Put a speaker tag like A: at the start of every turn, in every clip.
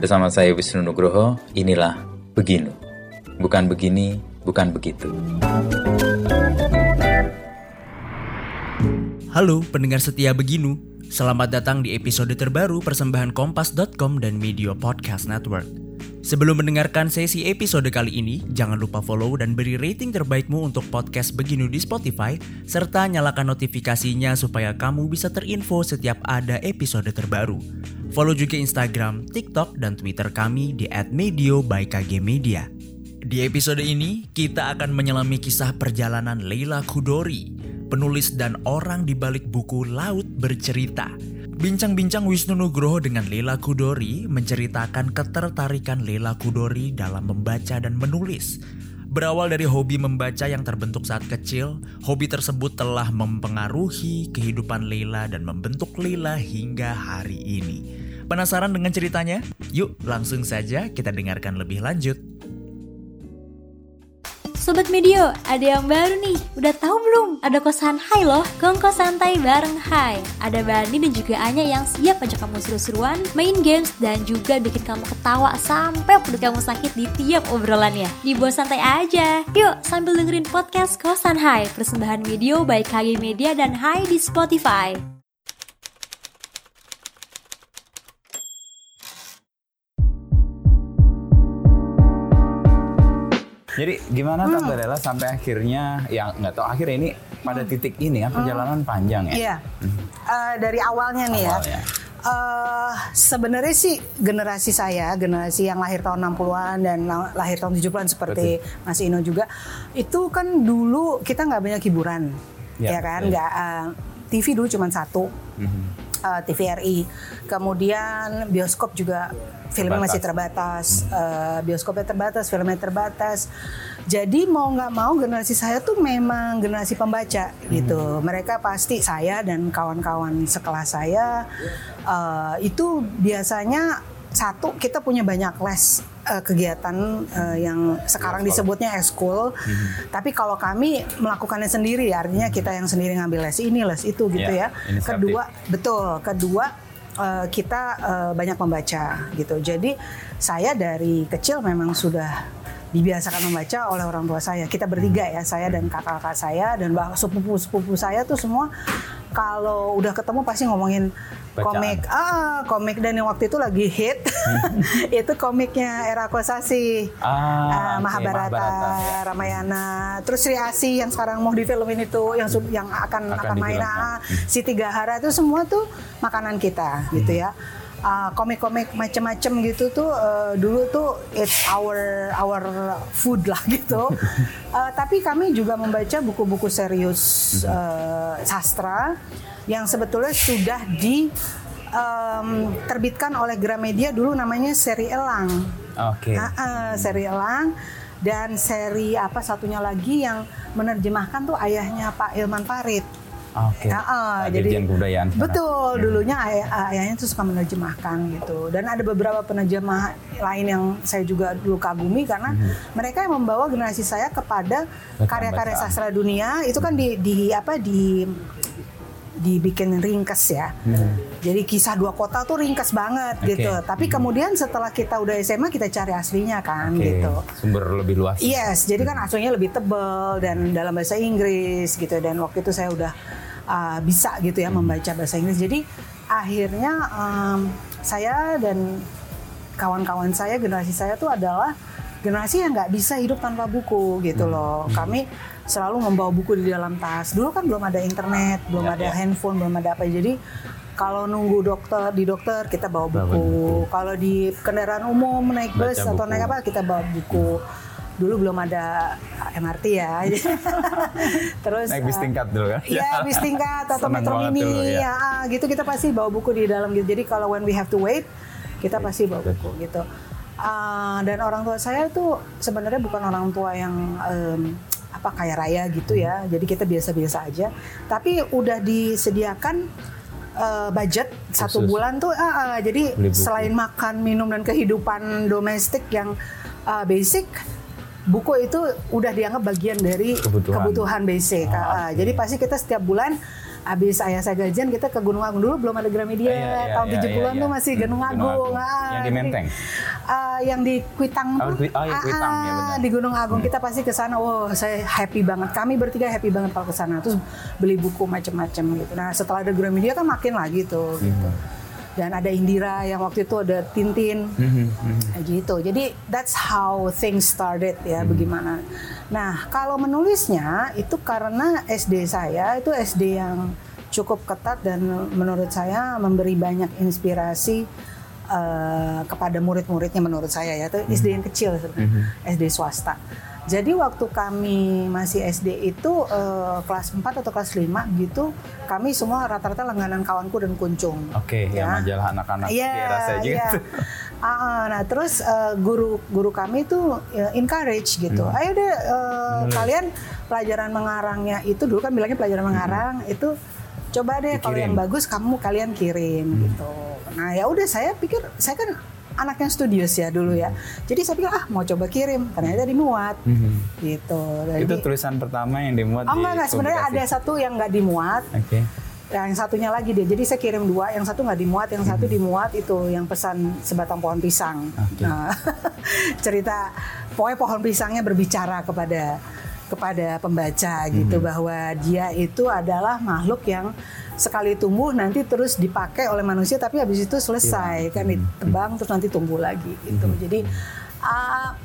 A: Bersama saya Wisnu Nugroho, inilah Beginu. Bukan begini, bukan begitu.
B: Halo pendengar setia Beginu, selamat datang di episode terbaru persembahan Kompas.com dan Media Podcast Network. Sebelum mendengarkan sesi episode kali ini, jangan lupa follow dan beri rating terbaikmu untuk podcast Beginu di Spotify, serta nyalakan notifikasinya supaya kamu bisa terinfo setiap ada episode terbaru. Follow juga Instagram, TikTok, dan Twitter kami di @medio by KG Media. Di episode ini, kita akan menyelami kisah perjalanan Leila Kudori, penulis dan orang di balik buku Laut Bercerita. Bincang-bincang Wisnu Nugroho dengan Leila Kudori menceritakan ketertarikan Leila Kudori dalam membaca dan menulis. Berawal dari hobi membaca yang terbentuk saat kecil, hobi tersebut telah mempengaruhi kehidupan Leila dan membentuk Leila hingga hari ini. Penasaran dengan ceritanya? Yuk langsung saja kita dengarkan lebih lanjut.
C: Sobat Medio, ada yang baru nih. Udah tahu belum? Ada kosan Hai loh, kongkos santai bareng Hai. Ada Bani dan juga Anya yang siap ajak kamu seru-seruan, main games, dan juga bikin kamu ketawa sampai perut kamu sakit di tiap obrolannya. Dibuat santai aja. Yuk, sambil dengerin podcast Kosan Hai, persembahan Medio by KG Media dan Hai di Spotify.
A: Jadi gimana hmm. Tante Lela sampai akhirnya, ya nggak tahu akhirnya ini pada titik ini kan perjalanan hmm. panjang ya?
D: Iya, hmm. uh, dari awalnya nih ya. awalnya. ya. Uh, sebenarnya sih generasi saya, generasi yang lahir tahun 60-an dan lahir tahun 70-an seperti Betul. Mas Ino juga, itu kan dulu kita nggak banyak hiburan, ya, ya kan? Nggak uh, TV dulu cuma satu, mm-hmm. Uh, TVRI. Kemudian bioskop juga filmnya masih terbatas, uh, bioskopnya terbatas, filmnya terbatas. Jadi mau nggak mau generasi saya tuh memang generasi pembaca hmm. gitu. Mereka pasti saya dan kawan-kawan sekelas saya uh, itu biasanya satu kita punya banyak les uh, kegiatan uh, yang sekarang disebutnya ekskul. Hmm. Tapi kalau kami melakukannya sendiri, artinya kita yang sendiri ngambil les ini, les itu gitu ya. ya. Kedua, betul. Kedua uh, kita uh, banyak membaca gitu. Jadi saya dari kecil memang sudah dibiasakan membaca oleh orang tua saya. Kita bertiga ya, saya dan kakak-kakak saya dan sepupu-sepupu saya tuh semua kalau udah ketemu pasti ngomongin Bacaan. komik. Ah komik. Dan yang waktu itu lagi hit itu komiknya era Kosasi ah, uh, Mahabharata, Mahabharata. Ya. Ramayana. Terus Sri Asi yang sekarang mau difilmin itu yang yang akan akan, akan main. ah, si Tiga Hara itu semua tuh makanan kita hmm. gitu ya. Uh, komik-komik macam-macam gitu tuh uh, dulu tuh it's our our food lah gitu. uh, tapi kami juga membaca buku-buku serius uh, sastra yang sebetulnya sudah di um, terbitkan oleh Gramedia dulu namanya seri Elang.
A: Oke. Okay.
D: Uh, uh, seri Elang dan seri apa satunya lagi yang menerjemahkan tuh ayahnya Pak Ilman Farid.
A: Oke. Okay.
D: Uh,
A: jadi kebudayaan.
D: Betul, hmm. dulunya ayah, ayahnya tuh suka menerjemahkan gitu. Dan ada beberapa penerjemah lain yang saya juga dulu kagumi karena hmm. mereka yang membawa generasi saya kepada karya-karya sastra dunia itu kan di, di apa di dibikin ringkes ya. Hmm. Jadi kisah dua kota tuh ringkes banget okay. gitu. Tapi hmm. kemudian setelah kita udah SMA kita cari aslinya kan okay. gitu.
A: Sumber lebih luas.
D: Yes, jadi kan aslinya lebih tebel dan dalam bahasa Inggris gitu. Dan waktu itu saya udah uh, bisa gitu ya hmm. membaca bahasa Inggris. Jadi akhirnya um, saya dan kawan-kawan saya generasi saya tuh adalah generasi yang nggak bisa hidup tanpa buku gitu hmm. loh. Hmm. Kami selalu membawa buku di dalam tas. Dulu kan belum ada internet, belum ya, ada ya. handphone, belum ada apa. Jadi kalau nunggu dokter di dokter kita bawa buku. buku. Kalau di kendaraan umum naik bus Baca atau buku. naik apa kita bawa buku. Dulu belum ada MRT ya.
A: Terus naik bis eh, tingkat dulu kan?
D: Iya, bis tingkat atau metro mini dulu, ya. ya gitu kita pasti bawa buku di dalam gitu. Jadi kalau when we have to wait kita pasti bawa buku gitu. Uh, dan orang tua saya itu sebenarnya bukan orang tua yang um, apa kaya raya gitu ya. Jadi kita biasa-biasa aja. Tapi udah disediakan uh, budget Khusus. satu bulan tuh. Uh, uh, jadi selain makan, minum dan kehidupan domestik yang uh, basic, buku itu udah dianggap bagian dari kebutuhan, kebutuhan basic. Uh, okay. Jadi pasti kita setiap bulan Habis ayah saya gajian kita ke Gunung Agung dulu belum ada Gramedia.
A: Iya, iya,
D: Tahun
A: iya,
D: 70-an
A: iya,
D: tuh
A: iya.
D: masih
A: Hmm,
D: Gunung
A: Gunung
D: Agung.
A: Agung.
D: Ah,
A: Yang di Menteng?
D: ah, yang di Kuitang
A: Oh,
D: tuh.
A: Kwi- oh, iya, Kuitang, ya, benar.
D: di Gunung Agung kita pasti ke sana. Wow, saya happy banget. Kami bertiga happy banget kalau ke sana. Terus beli buku macam-macam gitu. Nah, setelah ada Gramedia kan makin lagi tuh gitu.
A: Hmm.
D: Dan ada Indira yang waktu itu ada Tintin.
A: Mhm, mhm.
D: Kayak gitu. Jadi that's how things started ya,
A: Hmm.
D: bagaimana. Nah, kalau menulisnya itu karena SD saya itu SD yang cukup ketat dan menurut saya memberi banyak inspirasi eh, kepada murid-muridnya menurut saya ya. Itu SD yang kecil sebenarnya, SD swasta. Jadi waktu kami masih SD itu eh, kelas 4 atau kelas 5 gitu, kami semua rata-rata langganan kawanku dan kuncung.
A: Oke, yang
D: Ya.
A: majalah anak-anak
D: Iya,
A: di era saya juga
D: iya.
A: tuh.
D: Ah, ah, nah terus eh, guru guru kami tuh ya, encourage gitu.
A: Hmm.
D: Ayo deh eh, kalian pelajaran mengarangnya itu dulu kan bilangnya pelajaran mengarang itu coba deh kalau
A: Hmm.
D: Yang bagus kamu kalian kirim
A: Hmm.
D: gitu. Nah ya udah saya pikir saya kan anaknya studios ya dulu ya. Jadi saya pikir ah mau coba kirim ternyata dimuat
A: Mhm.
D: gitu.
A: Itu
D: Jadi,
A: tulisan pertama yang dimuat
D: oh
A: di
D: enggak enggak sebenarnya ada satu yang nggak dimuat
A: Oke.
D: yang satunya lagi dia. Jadi saya kirim dua, yang satu nggak dimuat, yang satu dimuat itu yang pesan sebatang pohon pisang.
A: Oke.
D: Nah, cerita pokoknya pohon pisangnya berbicara kepada kepada pembaca gitu bahwa dia itu adalah makhluk yang sekali tumbuh nanti terus dipakai oleh manusia tapi habis itu selesai kan ditebang terus nanti tumbuh lagi gitu. Jadi ah,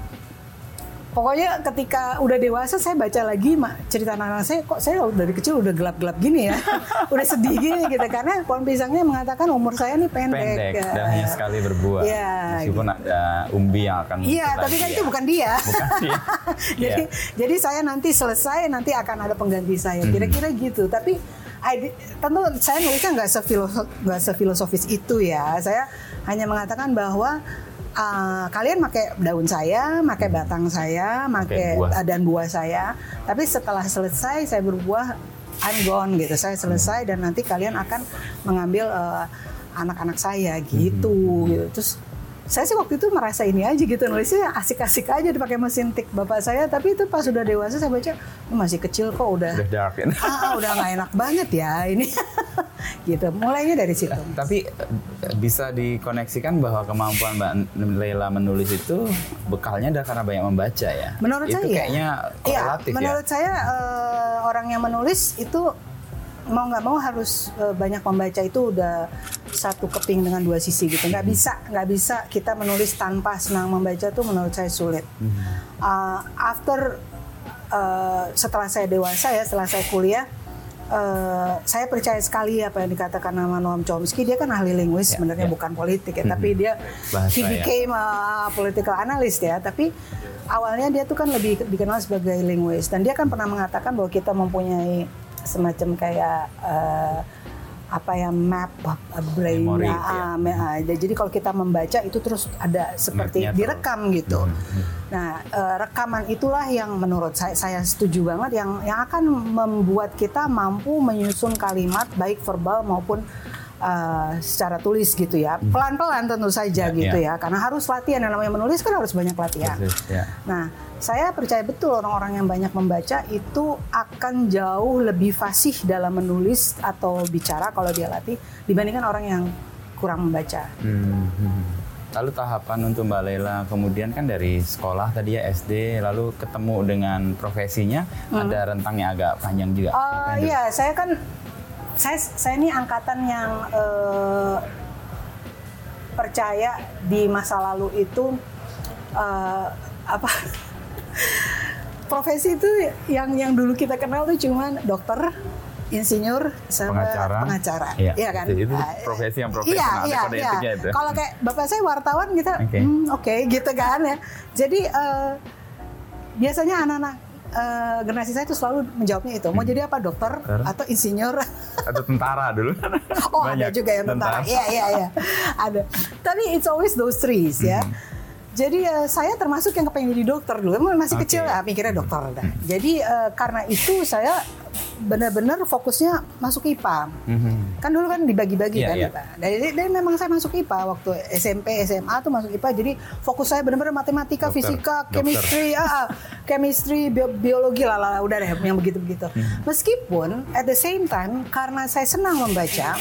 D: Pokoknya ketika udah dewasa saya baca lagi ma- cerita anak-anak saya kok saya dari kecil udah gelap-gelap gini ya. udah sedih gini gitu karena pohon pisangnya mengatakan umur saya nih pendek.
A: Pendek
D: ya.
A: dan hanya sekali berbuah.
D: Iya,
A: Meskipun ada umbi yang akan
D: Iya, tapi kan itu
A: ya.
D: bukan dia.
A: Bukan dia.
D: jadi
A: Iya.
D: jadi saya nanti selesai nanti akan ada pengganti saya.
A: Hmm.
D: Kira-kira gitu. Tapi I- tentu saya nulisnya nggak sefilosof, nggak sefilosofis itu ya. Saya hanya mengatakan bahwa uh, kalian pakai daun saya, pakai batang saya, pakai
A: buah.
D: dan buah saya. Tapi setelah selesai saya berbuah, I'm gone gitu. Saya selesai dan nanti kalian akan mengambil uh, anak-anak saya gitu. gitu. Terus saya sih waktu itu merasa ini aja gitu nulisnya asik-asik aja dipakai mesin tik bapak saya tapi itu pas sudah dewasa saya baca "Ini masih kecil kok udah
A: Udah dark ya.
D: ah udah nggak enak banget ya ini gitu mulainya dari situ
A: Tapi eh, bisa dikoneksikan bahwa kemampuan Mbak Leila menulis itu bekalnya adalah karena banyak membaca ya.
D: menurut
A: itu
D: saya
A: kayaknya
D: Iya,
A: korelatif ya.
D: menurut saya eh, orang yang menulis itu mau nggak mau harus eh, banyak membaca itu udah satu keping dengan dua sisi gitu. Nggak bisa nggak bisa kita menulis tanpa senang membaca tuh menurut saya sulit. Uh, after uh, setelah saya dewasa ya setelah saya kuliah uh, saya percaya sekali apa yang dikatakan nama Noam Chomsky. Dia kan ahli linguis
A: Ya,
D: sebenarnya
A: ya.
D: bukan politik ya tapi dia
A: Bahasa,
D: he
A: ya.
D: became a political analyst ya. Tapi awalnya dia tuh kan lebih dikenal sebagai linguis. Dan dia kan pernah mengatakan bahwa kita mempunyai semacam kayak uh, apa ya map uh, brain
A: Memori,
D: ah, ah, me- ah, jadi kalau kita membaca itu terus ada seperti
A: Mapnya terus.
D: direkam gitu. Nah eh, rekaman itulah yang menurut saya saya setuju banget yang yang akan membuat kita mampu menyusun kalimat baik verbal maupun eh, secara tulis gitu ya pelan-pelan tentu saja
A: Ya,
D: gitu
A: ya.
D: ya karena harus latihan yang namanya menulis kan harus banyak latihan
A: ya.
D: Nah, saya percaya betul orang-orang yang banyak membaca itu akan jauh lebih fasih dalam menulis atau bicara kalau dia latih dibandingkan orang yang kurang membaca.
A: Hmm, hmm. Lalu tahapan untuk Mbak Leila kemudian kan dari sekolah tadi ya SD lalu ketemu dengan profesinya ada rentang yang agak panjang juga.
D: Hmm.
A: Di-
D: Iya, saya kan saya saya ini angkatan yang eh, percaya di masa lalu itu eh, apa profesi itu yang yang dulu kita kenal tuh cuman dokter, insinyur, sama
A: Pengacara.
D: pengacara,
A: Iya,
D: Iya kan?
A: itu- itu
D: Ah,
A: profesi yang
D: Iya,
A: profesional,
D: iya,
A: kode
D: iya.
A: etiknya itu.
D: Kalau kayak bapak saya wartawan kita,
A: Oke.
D: "Hmm, oke gitu kan ya. Jadi eh, biasanya anak-anak eh, generasi saya itu selalu menjawabnya itu mau jadi apa dokter
A: Hmm. Dokter.
D: atau insinyur
A: Atau tentara dulu.
D: oh
A: Banyak
D: ada juga yang tentara. iya iya iya. Ada. Tapi it's always those three ya.
A: Hmm.
D: Jadi eh, saya termasuk yang kepengen jadi dokter dulu emang masih
A: Oke.
D: kecil ya mikirnya dokter dah. jadi eh, karena itu saya benar-benar fokusnya masuk IPA.
A: Mhm.
D: Kan dulu kan dibagi-bagi
A: Iya,
D: kan. IPA. Dari, dari memang saya masuk IPA waktu SMP, SMA tuh masuk IPA. Jadi fokus saya benar-benar matematika,
A: Dokter,
D: fisika,
A: dokter.
D: chemistry, ah, ah, chemistry, bio- biologi lah, udah deh yang begitu-begitu.
A: Hmm.
D: Meskipun at the same time karena saya senang membaca,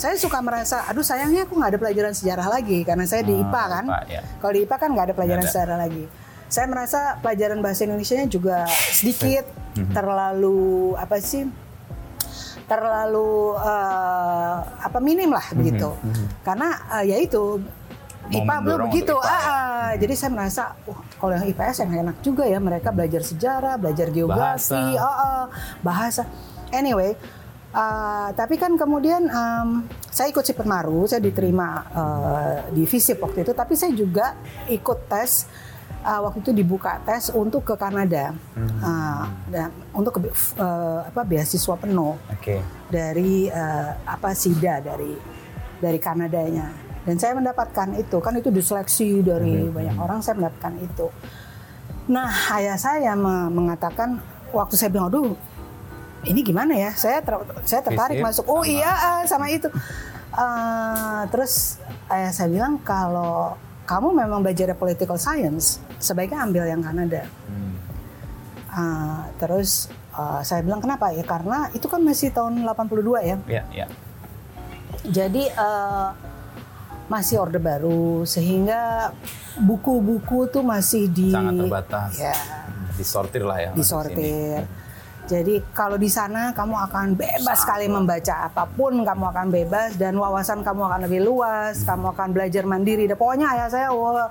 D: saya suka merasa, aduh sayangnya aku nggak ada pelajaran sejarah lagi karena saya di
A: Ah,
D: IPA kan.
A: IPA, ya.
D: Kalau di IPA kan nggak ada pelajaran
A: ada.
D: sejarah lagi. Saya merasa pelajaran bahasa Indonesia juga sedikit,
A: Hmm.
D: terlalu apa sih? terlalu eh, apa minim lah begitu. Karena eh, ya itu IPA belum begitu.
A: IPA,
D: Ah, ah. Jadi saya merasa, wah kalau yang IPS yang enak juga ya mereka belajar sejarah, belajar geografi,
A: Bahasa.
D: ah, ah, bahasa. Anyway, eh, tapi kan kemudian em, saya ikut Sipermaru, saya diterima eh, di FISIP waktu itu, tapi saya juga ikut tes eh, waktu itu dibuka tes untuk ke Kanada, Ah, dan untuk ke, eh, apa beasiswa penuh.
A: Oke.
D: dari eh, apa SIDA dari dari Kanadanya. Dan saya mendapatkan itu kan itu diseleksi dari banyak orang saya mendapatkan itu. Nah ayah saya me- mengatakan waktu saya bilang aduh ini gimana ya saya ter- saya tertarik
A: Fisip
D: masuk oh
A: sama-
D: iya ah, sama itu Eh, terus ayah saya bilang kalau kamu memang belajar political science sebaiknya ambil yang Kanada
A: Hmm.
D: Ah, terus ah, saya bilang kenapa ya karena itu kan masih tahun 82 ya.
A: Ya, ya.
D: Jadi eh, masih orde baru sehingga buku-buku tuh masih di
A: Sangat terbatas.
D: Ya,
A: Disortir lah ya.
D: disortir. Jadi kalau di sana kamu akan bebas sekali membaca apa pun, kamu akan bebas dan wawasan kamu akan lebih luas, kamu akan belajar mandiri. Dan pokoknya ayah saya, wah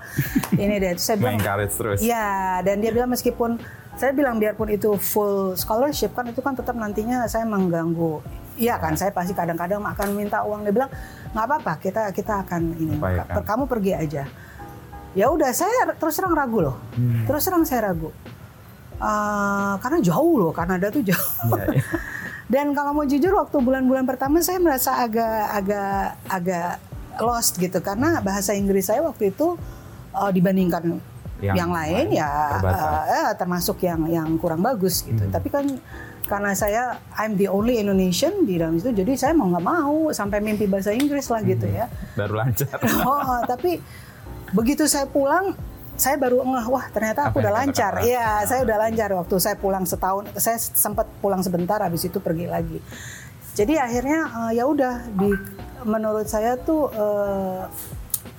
D: ini deh. Saya bilang,
A: terus.
D: Iya, dan dia bilang meskipun saya bilang biarpun itu full scholarship kan itu kan tetap nantinya saya mengganggu. Iya kan, saya pasti kadang-kadang akan minta uang. Dia bilang nggak apa-apa, kita kita akan ini. Kamu pergi aja. Ya udah, saya terus terang ragu loh.
A: Hmm.
D: Terus terang saya ragu. Eh, karena jauh loh, Kanada tuh jauh.
A: Iya, iya.
D: Dan kalau mau jujur waktu bulan-bulan pertama saya merasa agak agak agak lost gitu karena bahasa Inggris saya waktu itu eh, dibandingkan
A: Yang
D: yang, lain ya
A: terbatas.
D: eh, eh, termasuk yang yang kurang bagus gitu.
A: Hmm.
D: Tapi kan karena saya I'm the only Indonesian di dalam itu jadi saya mau nggak mau sampai mimpi bahasa Inggris lah gitu ya.
A: Baru lancar.
D: Oh, tapi begitu saya pulang, saya baru ngeh, wah ternyata
A: Apa
D: aku udah
A: yang
D: lancar. Iya, saya udah lancar waktu saya pulang setahun. Saya sempat pulang sebentar, habis itu pergi lagi. Jadi akhirnya eh, ya udah di menurut saya tuh eh,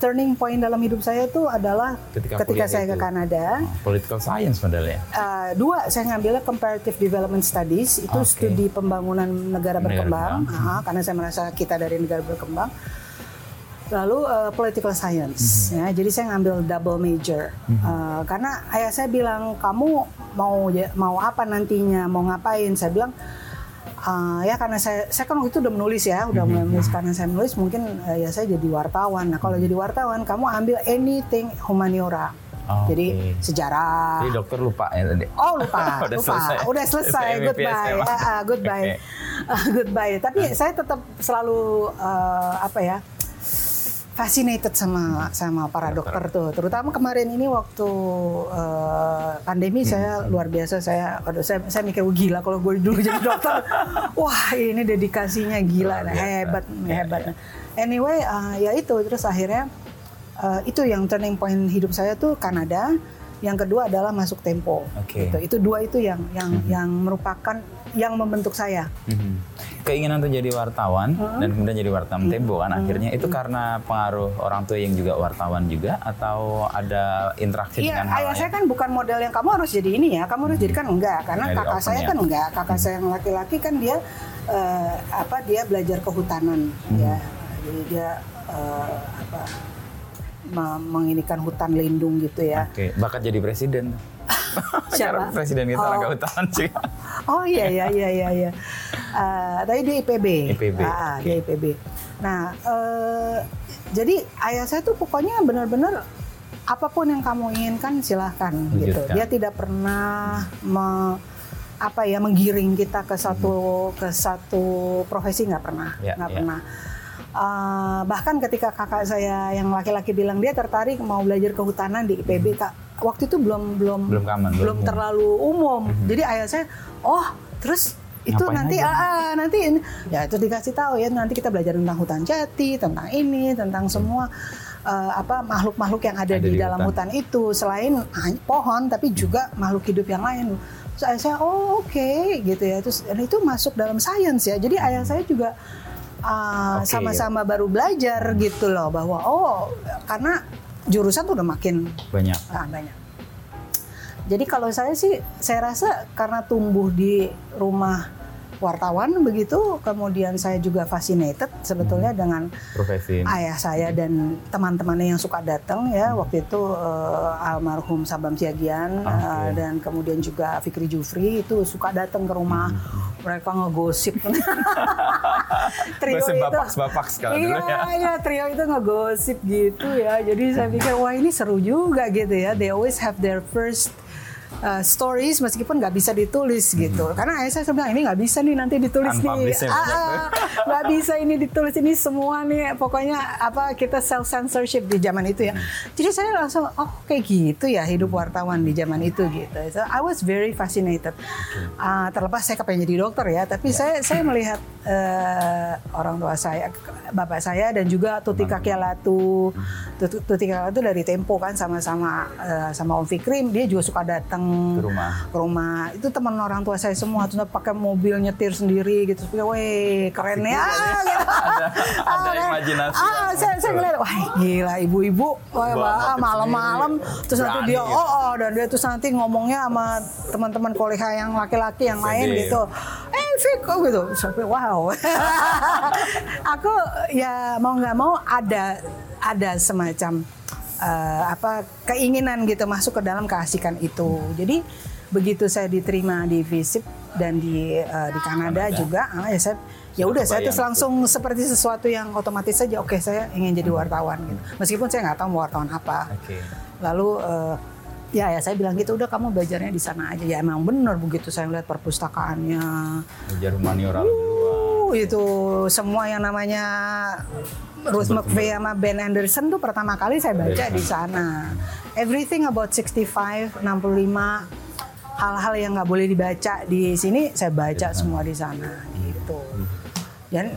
D: turning point dalam hidup saya tuh adalah
A: Ketika
D: ketika, saya ke
A: itu.
D: Kanada.
A: Oh, political science padahal ya.
D: Eh, dua, saya ngambilnya comparative development studies itu
A: Oke.
D: studi pembangunan negara
A: Negara
D: berkembang,
A: berkembang.
D: Ah, karena saya merasa kita dari negara berkembang. Lalu eh, political science,
A: Mhm.
D: ya, jadi saya ngambil double major Eh, karena ayah saya bilang kamu mau ya- mau apa nantinya, mau ngapain? Saya bilang "Ah, ya karena saya saya kan waktu itu udah menulis ya, udah mulai
A: Mhm.
D: menulis karena saya menulis mungkin eh, ya saya jadi wartawan. Nah kalau jadi wartawan kamu ambil anything humaniora,
A: Oke.
D: jadi sejarah,
A: Jadi dokter lupa ya tadi.
D: Oh lupa,
A: Udah
D: lupa,
A: selesai.
D: udah selesai, goodbye,
A: emang.
D: Ah, ah, goodbye,
A: Oke.
D: Ah, goodbye. Tapi saya tetap selalu eh, apa ya, fascinated sama sama para dokter tuh. Terutama kemarin ini waktu eh, pandemi saya luar biasa. Saya, aduh, saya, saya mikir "Wah, gila kalau gue dulu jadi dokter. Wah ini dedikasinya gila, nah, hebat,
A: Ya,
D: hebat.
A: ya.
D: Anyway, eh, ya itu terus akhirnya eh, itu yang turning point hidup saya tuh Kanada. Yang kedua adalah masuk Tempo.
A: Oke.
D: Gitu. Itu dua itu yang yang yang merupakan yang membentuk saya.
A: Mhm. Keinginan untuk jadi wartawan dan kemudian jadi wartawan Tempo kan akhirnya itu karena pengaruh orang tua yang juga wartawan juga atau ada interaksi
D: Iya,
A: dengan hal
D: ayah saya kan bukan model yang kamu harus jadi ini ya, kamu harus jadi kan enggak, karena
A: Jadi
D: kakak saya
A: ya.
D: kan enggak, kakak saya yang laki-laki kan dia eh, apa dia belajar kehutanan ya, jadi dia eh, apa menginikan hutan lindung gitu ya.
A: Oke, bakat jadi presiden.
D: Siapa?
A: presiden kita
D: Oh.
A: hutan juga.
D: Oh iya iya iya iya. iya. Eh, tadi dia IPB.
A: IPB,
D: Ah,
A: oke.
D: dia IPB. Nah, eh, jadi ayah saya tuh pokoknya benar-benar apa pun yang kamu inginkan silahkan gitu.
A: Wujudkan.
D: Dia tidak pernah me- apa ya menggiring kita ke satu ke satu profesi nggak pernah
A: Ya,
D: nggak
A: ya.
D: pernah. Eh, bahkan ketika kakak saya yang laki-laki bilang dia tertarik mau belajar kehutanan di IPB kak waktu itu belum belum
A: Belum common, belum umum.
D: terlalu umum jadi ayah saya oh terus itu
A: Ngapain
D: nanti
A: aja?
D: ah, ah, nanti ya itu dikasih tahu ya nanti kita belajar tentang hutan jati tentang ini tentang semua eh, apa makhluk-makhluk yang ada,
A: Ada
D: di,
A: di
D: dalam
A: hutan.
D: hutan. itu selain hanya pohon tapi juga makhluk hidup yang lain saya, saya oh oke gitu ya terus itu masuk dalam sains ya jadi ayah saya juga uh,
A: Oke.
D: sama-sama baru belajar gitu loh bahwa oh karena jurusan tuh udah makin
A: Banyak.
D: ah, banyak jadi kalau saya sih saya rasa karena tumbuh di rumah wartawan begitu kemudian saya juga fascinated sebetulnya dengan
A: Profesi.
D: ayah saya dan teman-temannya yang suka datang ya. Waktu itu eh, almarhum Sabam Siagian
A: Oke.
D: eh, dan kemudian juga Fikri Jufri itu suka datang ke rumah. Mereka ngegosip. Trio itu
A: bapaks-bapaks kalau
D: iya,
A: dulu ya.
D: iya trio itu ngegosip gitu ya. Jadi saya pikir wah ini seru juga gitu ya. They always have their first uh, stories meskipun nggak bisa ditulis gitu. Karena ayah saya bilang ini nggak bisa nih nanti ditulis nih.
A: ya,
D: Ah, ah, nggak bisa ini ditulis ini semua nih. Pokoknya apa kita self censorship di zaman itu ya. Jadi saya langsung oh kayak gitu ya hidup wartawan di zaman itu gitu. So I was very fascinated. Ah, terlepas saya kepengen jadi dokter ya tapi saya saya melihat eh, orang tua saya bapak saya dan juga Tuti Kakialatu. Tuti, Tuti Kakialatu dari Tempo kan sama-sama eh, sama Om Fikrim dia juga suka datang
A: Ke rumah.
D: ke rumah itu teman orang tua saya semua terus pakai mobil nyetir sendiri gitu pikir, weh keren ya gitu.
A: Ada, ada
D: kan.
A: imajinasi.
D: ah saya saya ngeliat wah gila ibu-ibu malam-malam terus nanti dia
A: gitu.
D: oh, oh dan dia terus nanti ngomongnya sama teman-teman kolega yang laki-laki yang lain gitu eh Fik oh gitu sampai wow aku ya mau nggak mau ada ada semacam eh, apa keinginan gitu masuk ke dalam keasikan itu jadi begitu saya diterima di FISIP dan di eh, di Kanada,
A: Kanada.
D: juga ah, ya saya ya udah saya terus langsung seperti sesuatu yang otomatis saja oke saya ingin jadi wartawan gitu meskipun saya nggak tahu mau wartawan apa
A: Oke.
D: lalu eh, ya ya saya bilang gitu udah kamu belajarnya di sana aja ya emang bener begitu saya lihat perpustakaannya
A: Belajar humaniora.
D: Uh, itu semua yang namanya Ruth McVeigh sama Ben Anderson tuh pertama kali saya baca di sana. Everything about 65, 65, hal-hal yang nggak boleh dibaca di sini saya baca semua di sana gitu. Dan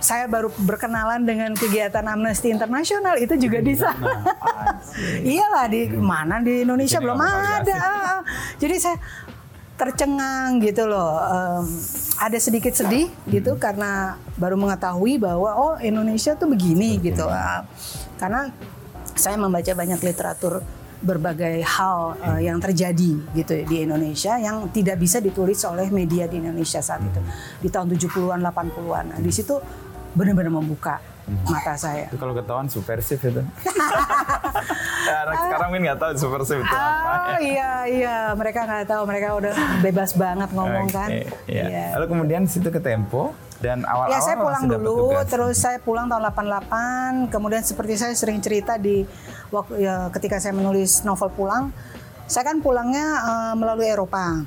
D: saya baru berkenalan dengan kegiatan Amnesty Internasional itu juga di sana. Iyalah di mana di Indonesia belum
A: nggak mau
D: ada. Jadi saya tercengang gitu loh. Em, ada sedikit sedih gitu karena baru mengetahui bahwa oh Indonesia tuh begini gitu. Ah, karena saya membaca banyak literatur berbagai hal eh, yang terjadi gitu di Indonesia yang tidak bisa ditulis oleh media di Indonesia saat itu di tahun 70-an 80-an. Nah, di situ benar-benar membuka mata saya.
A: Itu kalau ketahuan subversif itu. ya, anak sekarang mungkin nggak tahu subversif itu apa.
D: Oh iya iya mereka nggak tahu mereka udah bebas banget ngomong kan.
A: Oke, iya.
D: Iya.
A: Lalu kemudian situ ke Tempo dan awal-awal
D: Ya saya pulang dulu,
A: tugas.
D: terus saya pulang tahun 88. Kemudian seperti saya sering cerita di waktu ya, ketika saya menulis novel pulang, saya kan pulangnya eh, melalui Eropa.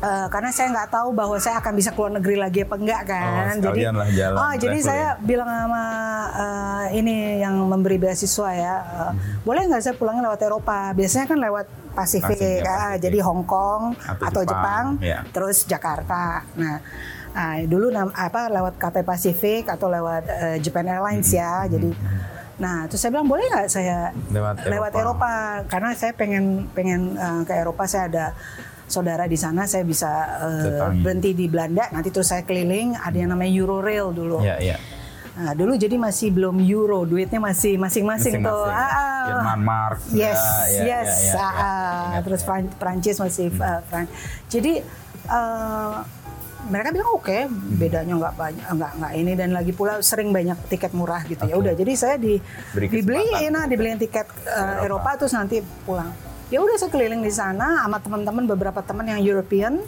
D: Eh, karena saya nggak tahu bahwa saya akan bisa keluar negeri lagi apa enggak kan.
A: Oh, lah jalan,
D: oh, jadi
A: traveling.
D: saya bilang sama eh, ini yang memberi beasiswa ya, eh,
A: Mhm.
D: boleh nggak saya pulangnya lewat Eropa? Biasanya kan lewat Pasifik,
A: Pasifik, ya,
D: ah,
A: Pasifik.
D: jadi Hong Kong
A: Atau
D: atau,
A: Jepang,
D: Jepang,
A: ya.
D: terus Jakarta. Nah, nah, dulu nam- apa lewat Cathay Pacific atau lewat eh, Japan Airlines ya. Jadi Nah, terus saya bilang boleh nggak saya
A: Lewat Eropa."
D: Eropa karena saya pengen pengen eh, ke Eropa saya ada saudara di sana saya bisa
A: Datangi.
D: berhenti di Belanda nanti terus saya keliling ada yang namanya Eurorail dulu.
A: Iya, iya.
D: Nah, dulu jadi masih belum euro, duitnya masih masing-masing tuh. Ah, ah.
A: Jerman mark.
D: Yes,
A: Ya, ya,
D: yes.
A: ya, ya,
D: ah,
A: ya.
D: ah.
A: Hmm.
D: Terus Fran- Prancis masih uh, Fran- Jadi eh, mereka bilang oke,
A: Hmm.
D: bedanya nggak banyak, nggak nggak ini dan lagi pula sering banyak tiket murah gitu ya.
A: Oke.
D: Udah, jadi saya di dibeliin, nah, dibeliin tiket eh, Eropa. terus nanti pulang. Ya udah saya keliling di sana sama teman-teman beberapa teman yang European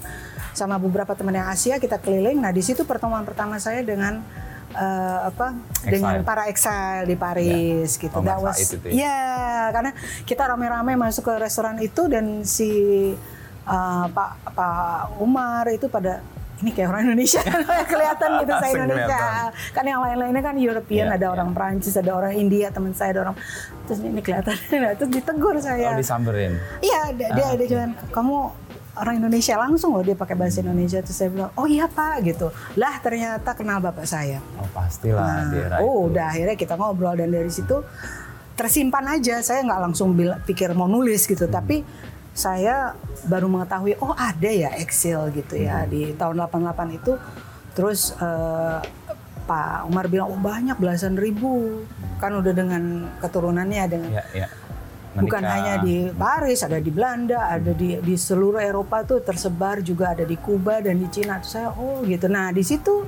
D: sama beberapa teman yang Asia kita keliling. Nah di situ pertemuan pertama saya dengan eh, apa
A: Exile.
D: dengan para exile di Paris gitu.
A: Oh,
D: That was
A: itu ya?
D: ya karena kita rame-rame masuk ke restoran itu dan si uh, Pak Pak Umar itu pada ini kayak orang Indonesia kelihatan gitu saya Indonesia
A: kelihatan.
D: kan yang lain-lainnya kan European
A: Iya,
D: ada
A: iya.
D: orang Prancis ada orang India teman saya ada orang terus ini kelihatan nah, terus ditegur
A: Oh,
D: saya
A: disamperin.
D: iya dia dia, dia cuman kamu orang Indonesia langsung loh dia pakai bahasa Indonesia terus saya bilang oh iya pak gitu lah ternyata kenal bapak saya
A: Oh pastilah
D: Nah,
A: di era
D: oh
A: itu.
D: udah akhirnya kita ngobrol dan dari situ tersimpan aja saya nggak langsung pikir mau nulis gitu
A: Hmm.
D: tapi saya baru mengetahui oh ada ya Excel gitu
A: Hmm.
D: ya di tahun 88 itu. Terus eh, Pak Umar bilang oh banyak belasan ribu. Kan udah dengan keturunannya dengan
A: Ya, ya.
D: bukan hanya di Paris ada di Belanda ada di di seluruh Eropa tuh tersebar juga ada di Kuba dan di Cina. Saya oh gitu. Nah di situ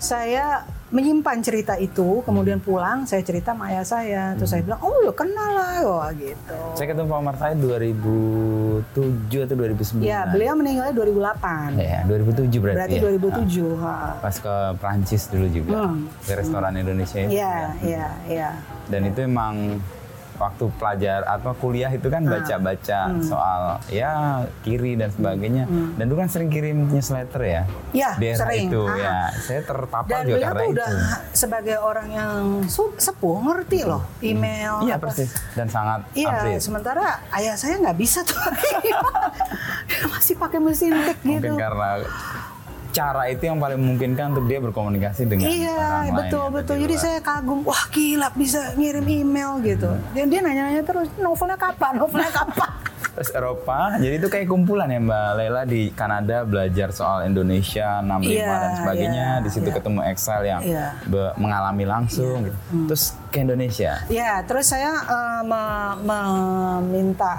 D: saya menyimpan cerita itu kemudian pulang saya cerita sama ayah saya terus saya bilang oh lo kenal lah wah gitu
A: Saya ketemu Pak Umar saya 2007 atau 2009.
D: ya beliau meninggalnya 2008
A: Ya, 2007 berarti.
D: berarti
A: ya?
D: 2007 ha.
A: Ah, Pas ke Prancis dulu juga.
D: Hmm.
A: Ke restoran Indonesia itu.
D: Iya, iya, iya.
A: Dan itu emang waktu pelajar atau kuliah itu kan
D: Ah.
A: baca-baca
D: Hmm.
A: soal ya kiri dan sebagainya. Dan dulu kan sering kirim newsletter ya. Era
D: sering.
A: itu
D: Ah.
A: ya. Saya terpapar
D: Dan
A: juga karena itu.
D: udah sebagai orang yang sepuh ngerti loh email.
A: Iya persis dan sangat
D: Iya, sementara ayah saya nggak bisa tuh. Masih pakai mesin tik gitu.
A: Mungkin karena cara itu yang paling memungkinkan untuk dia berkomunikasi dengan
D: Iya,
A: orang lain
D: betul
A: yang ada
D: betul.
A: di
D: Jadi saya kagum, wah gila bisa ngirim email gitu. Dan dia nanya-nanya terus, novelnya kapan? Novelnya kapan?
A: Terus Eropa, jadi itu kayak kumpulan ya Mbak Lela di Kanada belajar soal Indonesia 65
D: Iya,
A: dan sebagainya.
D: iya,
A: di situ
D: iya.
A: ketemu Excel yang
D: Iya.
A: be- mengalami langsung. gitu. Terus ke Indonesia.
D: Ya, terus saya me- meminta,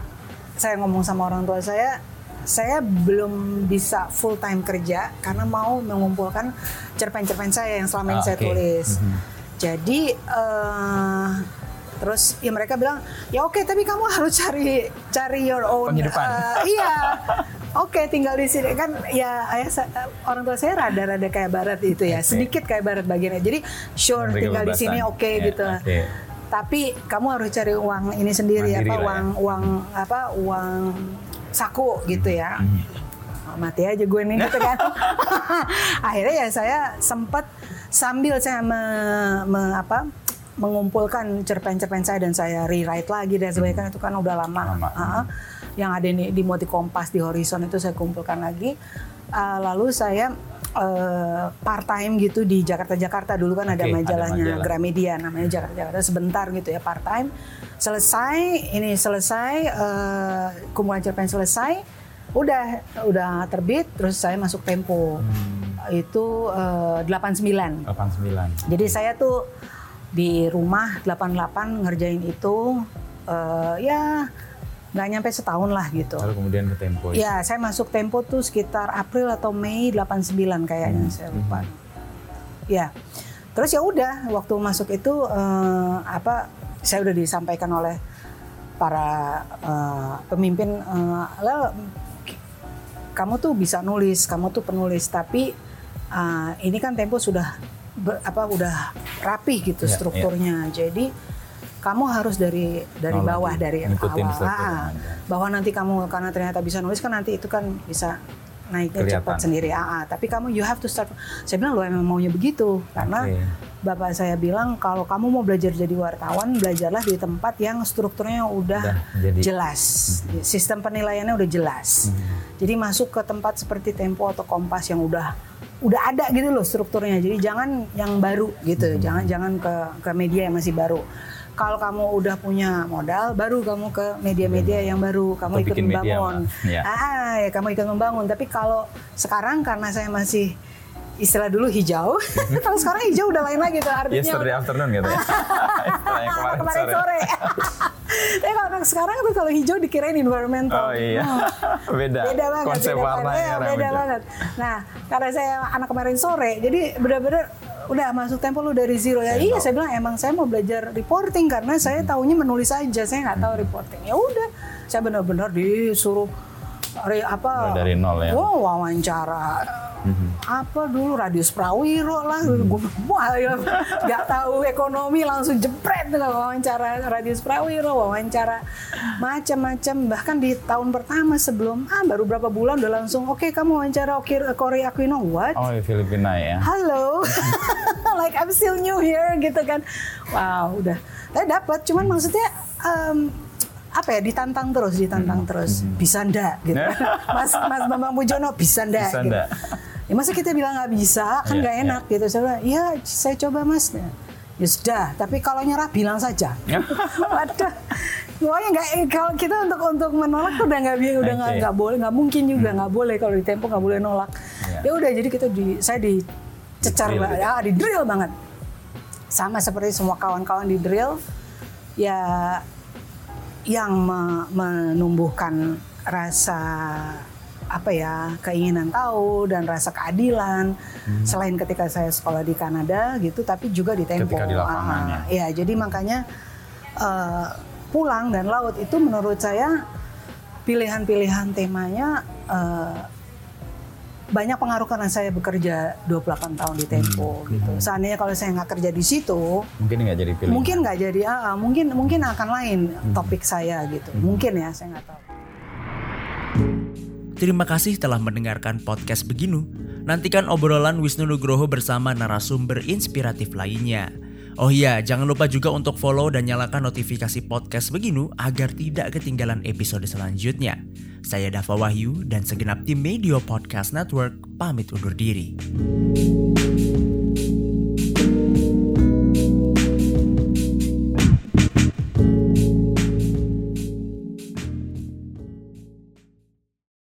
D: saya ngomong sama orang tua saya, saya belum bisa full time kerja karena mau mengumpulkan cerpen-cerpen saya yang selama ini
A: Ah,
D: saya
A: oke.
D: tulis.
A: Mhm.
D: Jadi eh, terus ya mereka bilang ya oke tapi kamu harus cari cari your own
A: Penghidupan.
D: eh, iya oke tinggal di sini kan ya ayah orang tua saya rada-rada kayak barat itu ya
A: Oke.
D: sedikit kayak barat bagiannya jadi sure
A: Memberi
D: tinggal di sini oke
A: Ya,
D: gitu
A: oke.
D: tapi kamu harus cari uang ini sendiri
A: Mandiri
D: apa
A: ya.
D: uang uang apa uang saku gitu ya.
A: Hmm.
D: mati aja gue nih gitu kan. Akhirnya ya saya sempat sambil saya me- me- apa mengumpulkan cerpen-cerpen saya dan saya rewrite lagi dan sebagainya kan itu kan udah lama,
A: Lama.
D: Ah, yang ada di, di Moti Kompas di Horizon itu saya kumpulkan lagi. Ah, lalu saya part time gitu di Jakarta Jakarta dulu kan ada
A: Oke, ada
D: majalahnya
A: majalah.
D: Gramedia namanya Jakarta Jakarta sebentar gitu ya part time selesai ini selesai eh, kumpulan cerpen selesai udah udah terbit terus saya masuk Tempo. Itu eh, 89
A: 89.
D: jadi saya tuh di rumah 88 ngerjain itu eh, ya nggak nyampe setahun lah gitu
A: Lalu kemudian ke Tempo.
D: Ya, saya masuk Tempo tuh sekitar April atau Mei 89 kayaknya saya lupa. Ya. Terus ya udah waktu masuk itu eh, apa saya udah disampaikan oleh para eh, pemimpin eh, "Lel, k- kamu tuh bisa nulis, kamu tuh penulis, tapi eh, ini kan Tempo sudah ber- apa udah rapih gitu
A: Ya,
D: strukturnya. Jadi kamu harus dari dari
A: Nol
D: bawah dari
A: ngikutin
D: awal. Ah, bahwa nanti kamu karena ternyata bisa nulis kan nanti itu kan bisa naiknya
A: Kelihatan.
D: cepat sendiri. Ah, ah. tapi kamu you have to start. Saya bilang lo emang maunya begitu karena
A: Oke.
D: bapak saya bilang kalau kamu mau belajar jadi wartawan belajarlah di tempat yang strukturnya udah,
A: Udah jadi-
D: jelas, sistem penilaiannya udah jelas. Jadi masuk ke tempat seperti Tempo atau Kompas yang udah udah ada gitu loh strukturnya. Jadi jangan yang baru gitu, jangan jangan ke ke media yang masih baru. Kalau kamu udah punya modal, baru kamu ke media-media yang baru, kamu
A: Atau
D: ikut
A: media,
D: membangun.
A: Mbak. Ya.
D: Ah, ya kamu ikut membangun. Tapi kalau sekarang karena saya masih istilah dulu hijau, kalau sekarang hijau udah lain lagi tuh artinya.
A: Yesterday afternoon gitu ya. Kemarin,
D: Kemarin
A: sore.
D: sore. Tapi kalau sekarang tuh kalau hijau dikirain environmental.
A: Oh iya. Beda.
D: Beda banget.
A: Konsep
D: beda
A: warnanya
D: Iya, beda
A: hijau.
D: banget. Nah, karena saya anak kemarin sore, jadi benar-benar udah masuk tempo lu dari zero ya. Iya, saya bilang emang saya mau belajar reporting karena saya taunya menulis aja, saya nggak tahu reporting. Ya udah, saya benar-benar disuruh re- apa?
A: Dari nol ya.
D: Oh, wawancara apa dulu radius prawiro lah
A: Hmm.
D: gue wah ya, nggak tahu ekonomi langsung jepret tuh kalau wawancara radius prawiro wawancara macam-macam bahkan di tahun pertama sebelum ah baru berapa bulan udah langsung oke kamu wawancara oke Korea Aquino what
A: Oh, di Filipina ya.
D: halo like I'm still new here gitu kan wow udah tapi dapat cuman maksudnya em, apa ya ditantang terus, ditantang
A: Hmm.
D: terus. Bisa ndak gitu. Mas Mas Bambang Pujono bisa ndak
A: Bisa
D: gitu. Ya masa kita bilang nggak bisa kan
A: Iya,
D: nggak enak gitu. Saya bilang, ya saya coba Mas. Ya sudah, tapi kalau nyerah bilang saja. Waduh. Pokoknya nggak kalau kita untuk untuk menolak tuh udah nggak bi- udah nggak nggak boleh nggak mungkin juga nggak boleh kalau di tempo nggak boleh nolak.
A: Iya.
D: Ya udah jadi kita di saya dicecar banget,
A: gitu.
D: ah, di drill banget. Sama seperti semua kawan-kawan di drill ya yang me- menumbuhkan rasa apa ya keinginan tahu dan rasa keadilan
A: Hmm.
D: selain ketika saya sekolah di Kanada gitu tapi juga di Tempo.
A: Ketika di lapangan,
D: Ah, ya jadi makanya eh, pulang dan laut itu menurut saya pilihan-pilihan temanya eh, banyak pengaruh karena saya bekerja 28 tahun di Tempo gitu. Seandainya kalau saya nggak kerja di situ,
A: Mungkin nggak jadi pilihan.
D: mungkin nggak jadi ah, ah, mungkin mungkin akan lain topik saya gitu. Mungkin ya, saya nggak tahu.
B: Terima kasih telah mendengarkan podcast Beginu. Nantikan obrolan Wisnu Nugroho bersama narasumber inspiratif lainnya. Oh iya, jangan lupa juga untuk follow dan nyalakan notifikasi podcast Beginu agar tidak ketinggalan episode selanjutnya. Saya Dava Wahyu dan segenap tim Media Podcast Network pamit undur diri.